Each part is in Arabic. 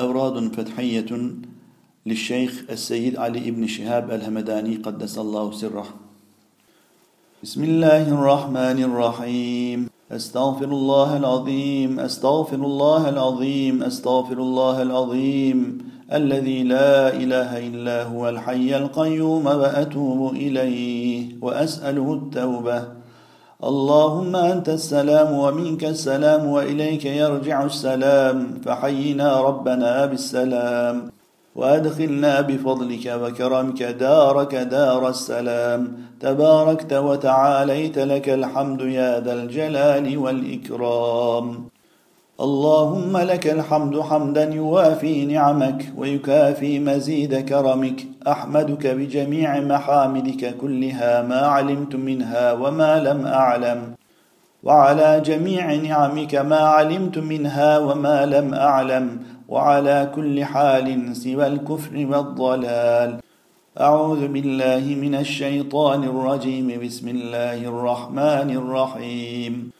أوراد فتحية للشيخ السيد علي بن شهاب الهمداني قدس الله سره. بسم الله الرحمن الرحيم. أستغفر الله العظيم أستغفر الله العظيم أستغفر الله العظيم الذي لا إله إلا هو الحي القيوم وأتوب إليه وأسأله التوبة. اللهم أنت السلام ومنك السلام وإليك يرجع السلام فحينا ربنا بالسلام وأدخلنا بفضلك وكرمك دارك دار السلام تباركت وتعاليت لك الحمد يا ذا الجلال والإكرام اللهم لك الحمد حمدا يوافي نعمك ويكافي مزيد كرمك. أحمدك بجميع محامدك كلها ما علمت منها وما لم أعلم. وعلى جميع نعمك ما علمت منها وما لم أعلم. وعلى كل حال سوى الكفر والضلال. أعوذ بالله من الشيطان الرجيم. بسم الله الرحمن الرحيم.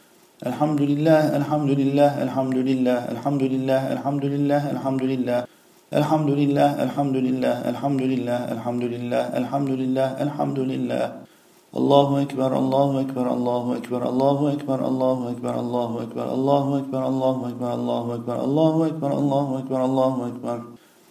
الحمد لله الحمد لله الحمد لله الحمد لله الحمد لله الحمد لله الحمد لله الحمد لله الحمد لله الحمد لله الحمد لله الحمد لله الله أكبر الله أكبر الله أكبر الله أكبر الله أكبر الله أكبر الله أكبر الله أكبر الله أكبر الله أكبر الله أكبر الله أكبر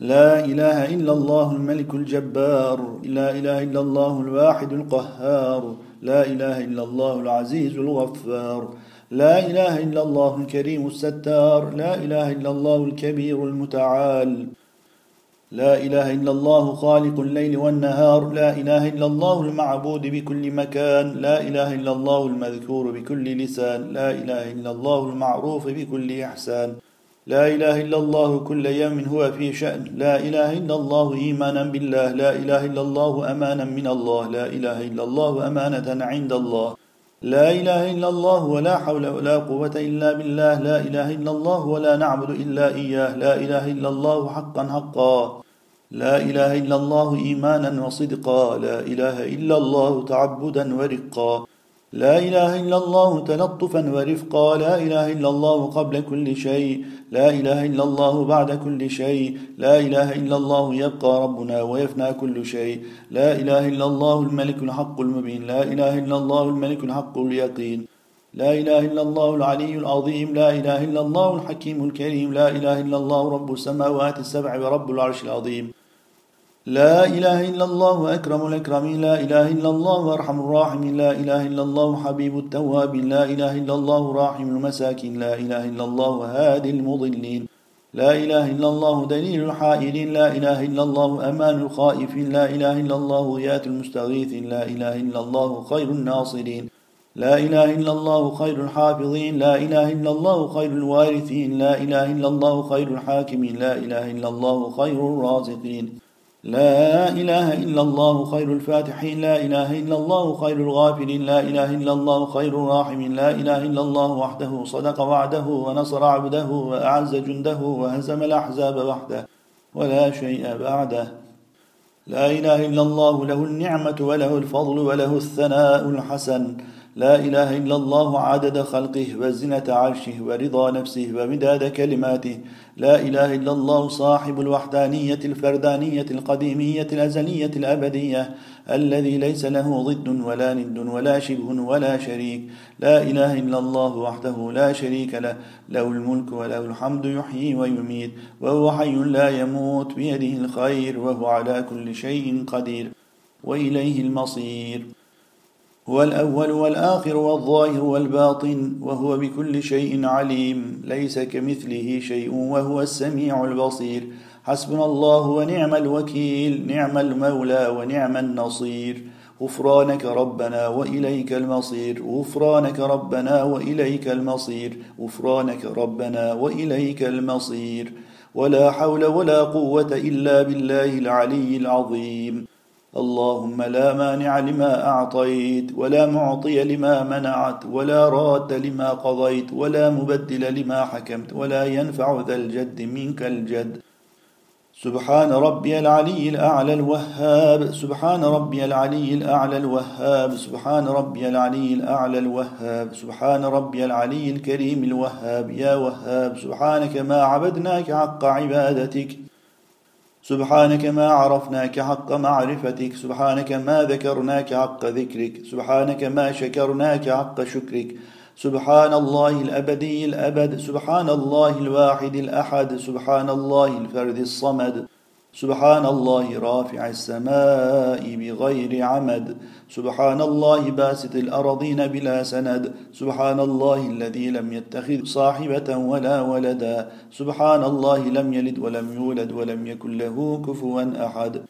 لا إله إلا الله الملك الجبار لا إله إلا الله الواحد القهار لا إله إلا الله العزيز الغفار لا إله إلا الله الكريم الستار لا إله إلا الله الكبير المتعال لا إله إلا الله خالق الليل والنهار لا إله إلا الله المعبود بكل مكان لا إله إلا الله المذكور بكل لسان لا إله إلا الله المعروف بكل إحسان. لا إله إلا الله كل يوم هو في شأن. لا إله إلا الله إيمانا بالله. لا إله إلا الله أمانا من الله. لا إله إلا الله أمانة عند الله. لا إله إلا الله ولا حول ولا قوة إلا بالله. لا إله إلا الله ولا نعبد إلا إياه. لا إله إلا الله حقا حقا. لا إله إلا الله إيمانا وصدقا. لا إله إلا الله تعبدا ورقا. لا إله إلا الله تلطفا ورفقا لا إله إلا الله قبل كل شيء لا إله إلا الله بعد كل شيء لا إله إلا الله يبقى ربنا ويفنى كل شيء لا إله إلا الله الملك الحق المبين لا إله إلا الله الملك الحق اليقين لا إله إلا الله العلي العظيم لا إله إلا الله الحكيم الكريم لا إله إلا الله رب السماوات السبع ورب العرش العظيم. لا إله إلا الله أكرم الأكرمين لا إله إلا الله أرحم الراحمين لا إله إلا الله حبيب التواب لا إله إلا الله راحم المساكين لا إله إلا الله هادي المضلين لا إله إلا الله دليل الحائرين لا إله إلا الله أمان الخائفين لا إله إلا الله غيات المستغيثين لا إله إلا الله خير الناصرين لا إله إلا الله خير الحافظين لا إله إلا الله خير الوارثين لا إله إلا الله خير الحاكمين لا إله إلا الله خير الرازقين لا إله إلا الله خير الفاتحين لا إله إلا الله خير الغافلين لا إله إلا الله خير الراحمين لا إله إلا الله وحده صدق وعده ونصر عبده وأعز جنده وهزم الأحزاب وحده ولا شيء بعده. لا إله إلا الله له النعمة وله الفضل وله الثناء الحسن. لا إله إلا الله عدد خلقه وزنة عرشه ورضا نفسه ومداد كلماته. لا إله إلا الله صاحب الوحدانية الفردانية القديمية الأزلية الأبدية الذي ليس له ضد ولا ند ولا شبه ولا شريك. لا إله إلا الله وحده لا شريك له. له الملك وله الحمد يحيي ويميت وهو حي لا يموت بيده الخير وهو على كل شيء قدير. وإليه المصير. هو الأول والآخر والظاهر والباطن وهو بكل شيء عليم ليس كمثله شيء وهو السميع البصير. حسبنا الله ونعم الوكيل نعم المولى ونعم النصير. غفرانك ربنا وإليك المصير. غفرانك ربنا وإليك المصير. غفرانك ربنا وإليك المصير. ولا حول ولا قوة إلا بالله العلي العظيم. اللهم لا مانع لما أعطيت ولا معطي لما منعت ولا راد لما قضيت ولا مبدل لما حكمت ولا ينفع ذا الجد منك الجد. سبحان ربي العلي الأعلى الوهاب سبحان ربي العلي الأعلى الوهاب سبحان ربي العلي الأعلى الوهاب سبحان ربي العلي الكريم الوهاب يا وهاب سبحانك ما عبدناك حق عبادتك. سبحانك ما عرفناك حق معرفتك سبحانك ما ذكرناك حق ذكرك سبحانك ما شكرناك حق شكرك. سبحان الله الأبدي الأبد سبحان الله الواحد الأحد سبحان الله الفرد الصمد. سبحان الله رافع السماء بغير عمد. سبحان الله باسط الأرضين بلا سند. سبحان الله الذي لم يتخذ صاحبة ولا ولدا. سبحان الله لم يلد ولم يولد ولم يكن له كفوا أحد.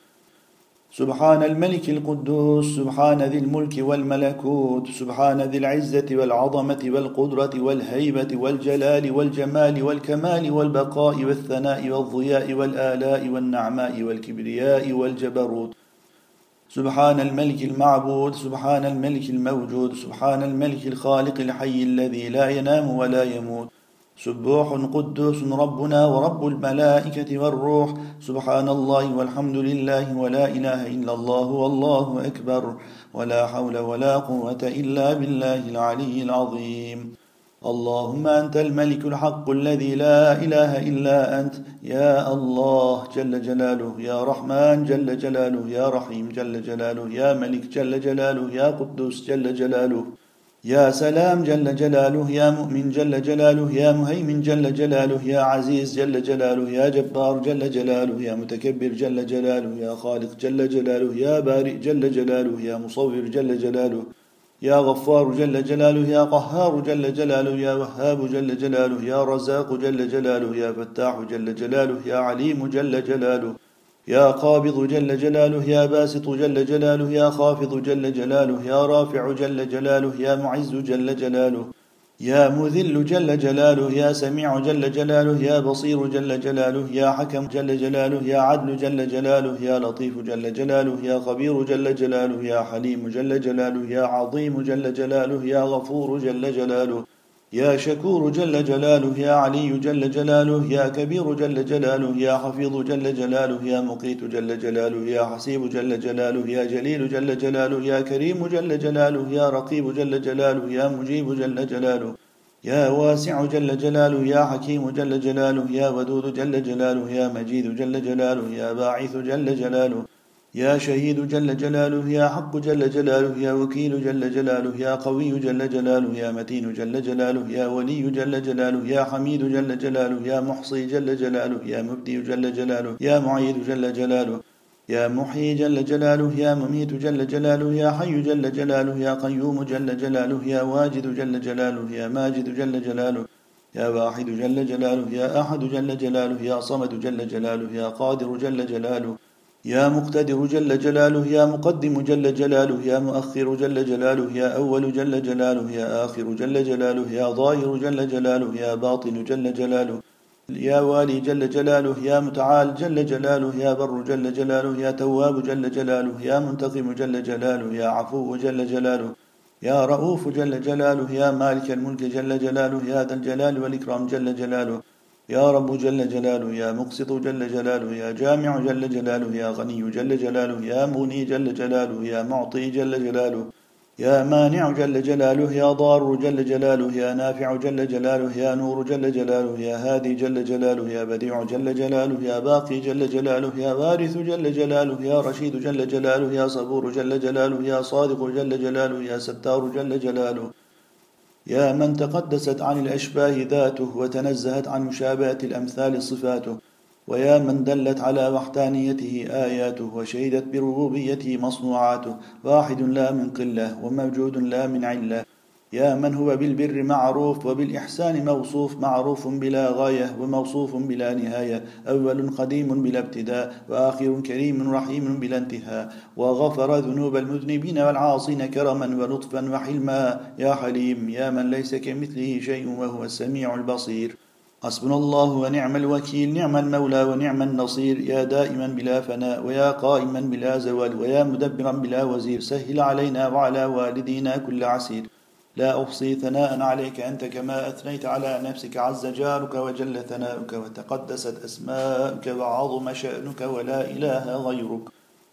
سبحان الملك القدوس سبحان ذي الملك والملكوت سبحان ذي العزة والعظمة والقدرة والهيبة والجلال والجمال والكمال والبقاء والثناء والضياء والآلاء والنعماء والكبرياء والجبروت. سبحان الملك المعبود سبحان الملك الموجود سبحان الملك الخالق الحي الذي لا ينام ولا يموت. سبوح قدوس ربنا ورب الملائكة والروح. سبحان الله والحمد لله ولا إله إلا الله والله أكبر. ولا حول ولا قوة إلا بالله العلي العظيم. اللهم أنت الملك الحق الذي لا إله إلا أنت. يا الله جل جلاله يا رحمن جل جلاله يا رحيم جل جلاله يا ملك جل جلاله يا قدوس جل جلاله. يا سلام جل جلاله يا مؤمن جل جلاله يا مهيمن جل جلاله يا عزيز جل جلاله يا جبار جل جلاله يا متكبر جل جلاله يا خالق جل جلاله يا بارئ جل جلاله يا مصور جل جلاله يا غفار جل جلاله يا قهار جل جلاله يا وهاب جل جلاله يا رزاق جل جلاله يا فتاح جل جلاله يا عليم جل جلاله يا قابض جل جلاله يا باسط جل جلاله يا خافض جل جلاله يا رافع جل جلاله يا معز جل جلاله يا مذل جل جلاله يا سميع جل جلاله يا بصير جل جلاله يا حكم جل جلاله يا عدل جل جلاله يا لطيف جل جلاله يا خبير جل جلاله يا حليم جل جلاله يا عظيم جل جلاله يا غفور جل جلاله يا شكور جل جلاله يا علي جل جلاله يا كبير جل جلاله يا حفيظ جل جلاله يا مقيت جل جلاله يا حسيب جل جلاله يا جليل جل جلاله يا كريم جل جلاله يا رقيب جل جلاله يا مجيب جل جلاله يا واسع جل جلاله يا حكيم جل جلاله يا ودود جل جلاله يا مجيد جل جلاله يا باعث جل جلاله يا شهيد جل جلاله يا حق جل جلاله يا وكيل جل جلاله يا قوي جل جلاله يا متين جل جلاله يا ولي جل جلاله يا حميد جل جلاله يا محصي جل جلاله يا مبدي جل جلاله يا معيد جل جلاله يا محيي جل جلاله يا مميت جل جلاله يا حي جل جلاله يا قيوم جل جلاله يا واجد جل جلاله يا ماجد جل جلاله يا واحد جل جلاله يا أحد جل جلاله يا صمد جل جلاله يا قادر جل جلاله يا مقتدر جل جلاله يا مقدم جل جلاله يا مؤخر جل جلاله يا أول جل جلاله يا آخر جل جلاله يا ظاهر جل جلاله يا باطن جل جلاله يا والي جل جلاله يا متعال جل جلاله يا بر جل جلاله يا تواب جل جلاله يا منتقم جل جلاله يا عفو جل جلاله يا رؤوف جل جلاله يا مالك الملك جل جلاله يا ذا الجلال والإكرام جل جلاله يا رب جل جلاله يا مقسط جل جلاله يا جامع جل جلاله يا غني جل جلاله يا مغني جل جلاله يا معطي جل جلاله يا مانع جل جلاله يا ضار جل جلاله يا نافع جل جلاله يا نور جل جلاله يا هادي جل جلاله يا بديع جل جلاله يا باقي جل جلاله يا وارث جل جلاله يا رشيد جل جلاله يا صبور جل جلاله يا صادق جل جلاله يا ستار جل جلاله يا من تقدست عن الأشباه ذاته وتنزهت عن مشابهة الأمثال صفاته ويا من دلت على وحدانيته آياته وشهدت بربوبيته مصنوعاته واحد لا من قلة وموجود لا من علة. يا من هو بالبر معروف وبالإحسان موصوف معروف بلا غاية وموصوف بلا نهاية أول قديم بلا ابتداء وآخر كريم رحيم بلا انتهاء. وغفر ذنوب المذنبين والعاصين كرما ولطفا وحلما. يا حليم يا من ليس كمثله شيء وهو السميع البصير. حسبنا الله ونعم الوكيل نعم المولى ونعم النصير. يا دائما بلا فناء ويا قائما بلا زوال ويا مدبرا بلا وزير. سهل علينا وعلى والدينا كل عسير. لا أحصي ثناء عليك أنت كما أثنيت على نفسك عز جارك وجل ثناؤك وتقدست أسماؤك وعظم شأنك ولا إله غيرك.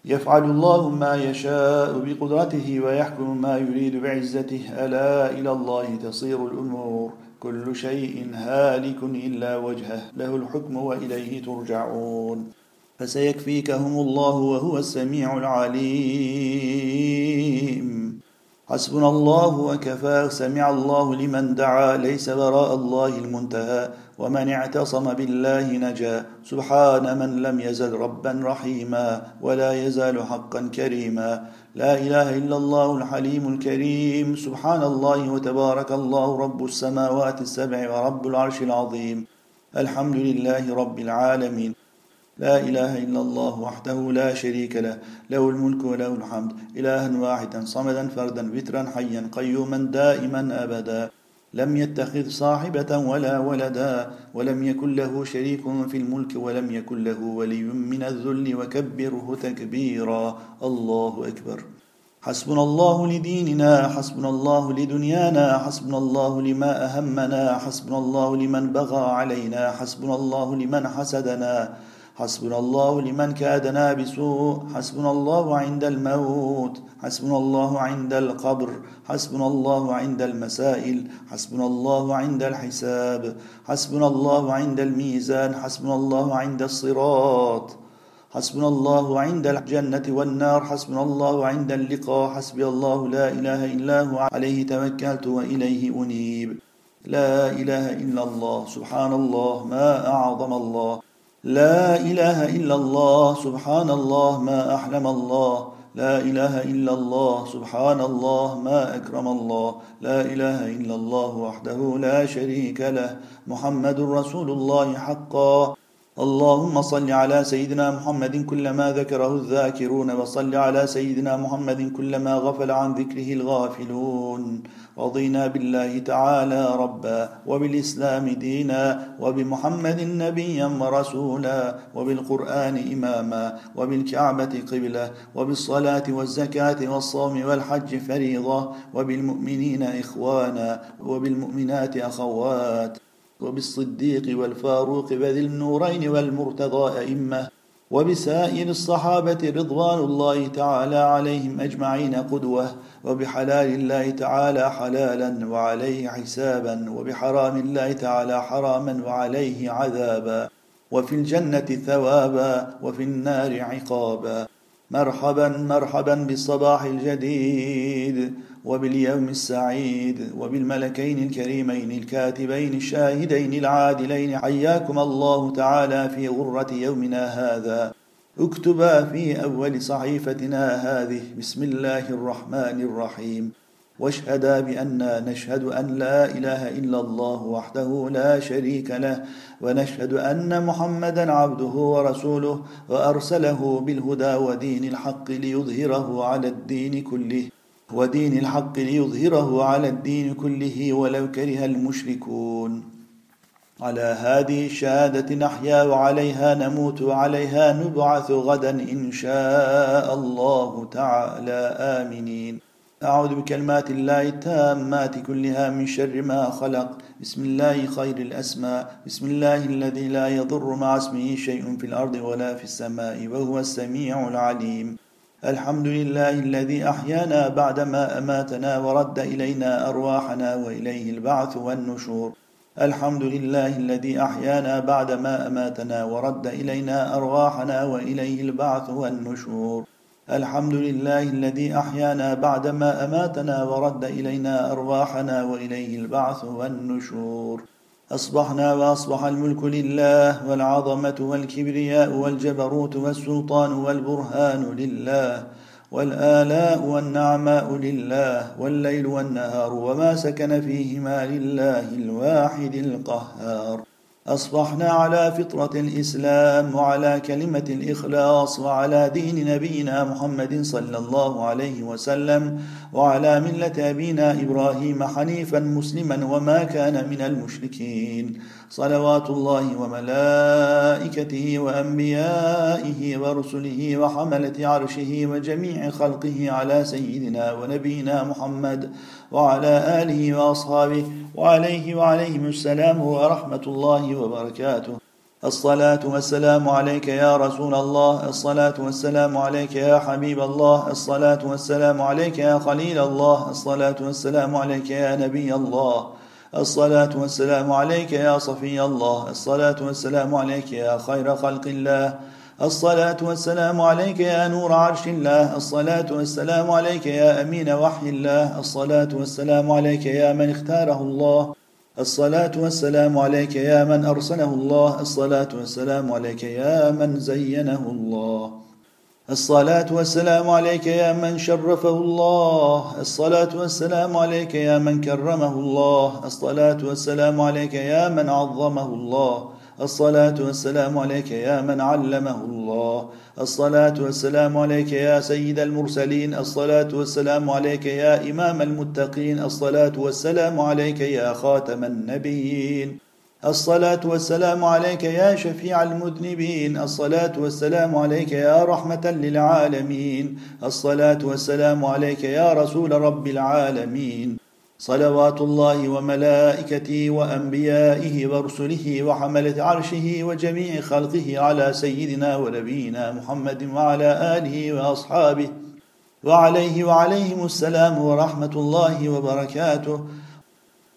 يفعل الله ما يشاء بقدرته ويحكم ما يريد بعزته. ألا إلى الله تصير الأمور. كل شيء هالك إلا وجهه. له الحكم وإليه ترجعون. فسيكفيكهم الله وهو السميع العليم. حسبنا الله وكفى سمع الله لمن دعا ليس وراء الله المنتهى ومن اعتصم بالله نجا. سبحان من لم يزل ربا رحيما ولا يزال حقا كريما. لا إله إلا الله الحليم الكريم. سبحان الله وتبارك الله رب السماوات السبع ورب العرش العظيم. الحمد لله رب العالمين. لا إله إلا الله وحده لا شريك له له الملك وله الحمد. إلها واحدا صمدا فردا وترا حيا قيوما دائما أبدا. لم يتخذ صاحبة ولا ولدا ولم يكن له شريك في الملك ولم يكن له ولي من الذل وكبره تكبيرا. الله أكبر. حسبنا الله لديننا حسبنا الله لدنيانا حسبنا الله لما أهمنا حسبنا الله لمن بغى علينا حسبنا الله لمن حسدنا. حسبنا الله لمن كادنا بسوء حسبنا الله عند الموت. حسبنا الله عند القبر. حسبنا الله عند المسائل. حسبنا الله عند الحساب. حسبنا الله عند الميزان. حسبنا الله عند الصراط. حسبنا الله عند الجنة والنار. حسبنا الله عند اللقاء. حسبي الله لا إله إلا هو. عليه توكلت وإليه أنيب. لا إله إلا الله. سبحان الله. ما أعظم الله. لا إله إلا الله سبحان الله ما أحلم الله. لا إله إلا الله سبحان الله ما أكرم الله. لا إله إلا الله وحده لا شريك له. محمد رسول الله حقا. اللهم صل على سيدنا محمد كلما ذكره الذاكرون وصل على سيدنا محمد كلما غفل عن ذكره الغافلون. رضينا بالله تعالى ربا وبالإسلام دينا وبمحمد نبيا ورسولا وبالقرآن إماما وبالكعبة قبلة وبالصلاة والزكاة والصوم والحج فريضة وبالمؤمنين إخوانا وبالمؤمنات أخوات. وبالصديق والفاروق وذي النورين والمرتضى أئمة وبسائر الصحابة رضوان الله تعالى عليهم أجمعين قدوة وبحلال الله تعالى حلالا وعليه حسابا وبحرام الله تعالى حراما وعليه عذابا وفي الجنة ثوابا وفي النار عقابا مرحبا مرحبا بالصباح الجديد وباليوم السعيد وبالملكين الكريمين الكاتبين الشاهدين العادلين. حياكم الله تعالى في غرة يومنا هذا. اكتبا في أول صحيفتنا هذه. بسم الله الرحمن الرحيم. واشهدا بأننا نشهد أن لا إله إلا الله وحده لا شريك له ونشهد أن محمدا عبده ورسوله وأرسله بالهدى ودين الحق ليظهره على الدين كله. ودين الحق ليظهره على الدين كله ولو كره المشركون. على هذه الشهادة نحيا وعليها نموت وعليها نبعث غدا إن شاء الله تعالى. آمنين أعوذ بكلمات الله التامات كلها من شر ما خلق. بسم الله خير الأسماء. بسم الله الذي لا يضر مع اسمه شيء في الأرض ولا في السماء وهو السميع العليم. الحمد لله الذي أحيانا بعدما أماتنا ورد إلينا أرواحنا وإليه البعث والنشور. الحمد لله الذي أحيانا بعدما أماتنا ورد إلينا أرواحنا وإليه البعث والنشور. الحمد لله الذي أحيانا بعدما أماتنا ورد إلينا أرواحنا وإليه البعث والنشور. أصبحنا وأصبح الملك لله والعظمة والكبرياء والجبروت والسلطان والبرهان لله والآلاء والنعماء لله والليل والنهار وما سكن فيهما لله الواحد القهار. أصبحنا على فطرة الإسلام وعلى كلمة الإخلاص وعلى دين نبينا محمد صلى الله عليه وسلم وعلى ملة أبينا إبراهيم حنيفا مسلما وما كان من المشركين. صلوات الله وملائكته وأنبيائه ورسله وحملة عرشه وجميع خلقه على سيدنا ونبينا محمد وعلى آله وأصحابه وعليه وعليهم السلام ورحمة الله وبركاته. الصلاة والسلام عليك يا رسول الله. الصلاة والسلام عليك يا حبيب الله. الصلاة والسلام عليك يا خليل الله. الصلاة والسلام عليك يا نبي الله. الصلاة والسلام عليك يا صفي الله. الصلاة والسلام عليك يا خير خلق الله. الصلاة والسلام عليك يا نور عرش الله. الصلاة والسلام عليك يا أمين وحي الله. الصلاة والسلام عليك يا من اختاره الله. الصلاة والسلام عليك يا من أرسله الله. الصلاة والسلام عليك يا من زينه الله. الصلاة والسلام عليك يا من شرفه الله. الصلاة والسلام عليك يا من كرمه الله. الصلاة والسلام عليك يا من عظمه الله. الصلاة والسلام عليك يا من علمه الله. الصلاة والسلام عليك يا سيد المرسلين. الصلاة والسلام عليك يا إمام المتقين. الصلاة والسلام عليك يا خاتم النبيين. الصلاة والسلام عليك يا شفيع المذنبين. الصلاة والسلام عليك يا رحمة للعالمين. الصلاة والسلام عليك يا رسول رب العالمين. صلوات الله وملائكته وأنبيائه ورسله وحملة عرشه وجميع خلقه على سيدنا ونبينا محمد وعلى آله وأصحابه. وعليه وعليهم السلام ورحمة الله وبركاته.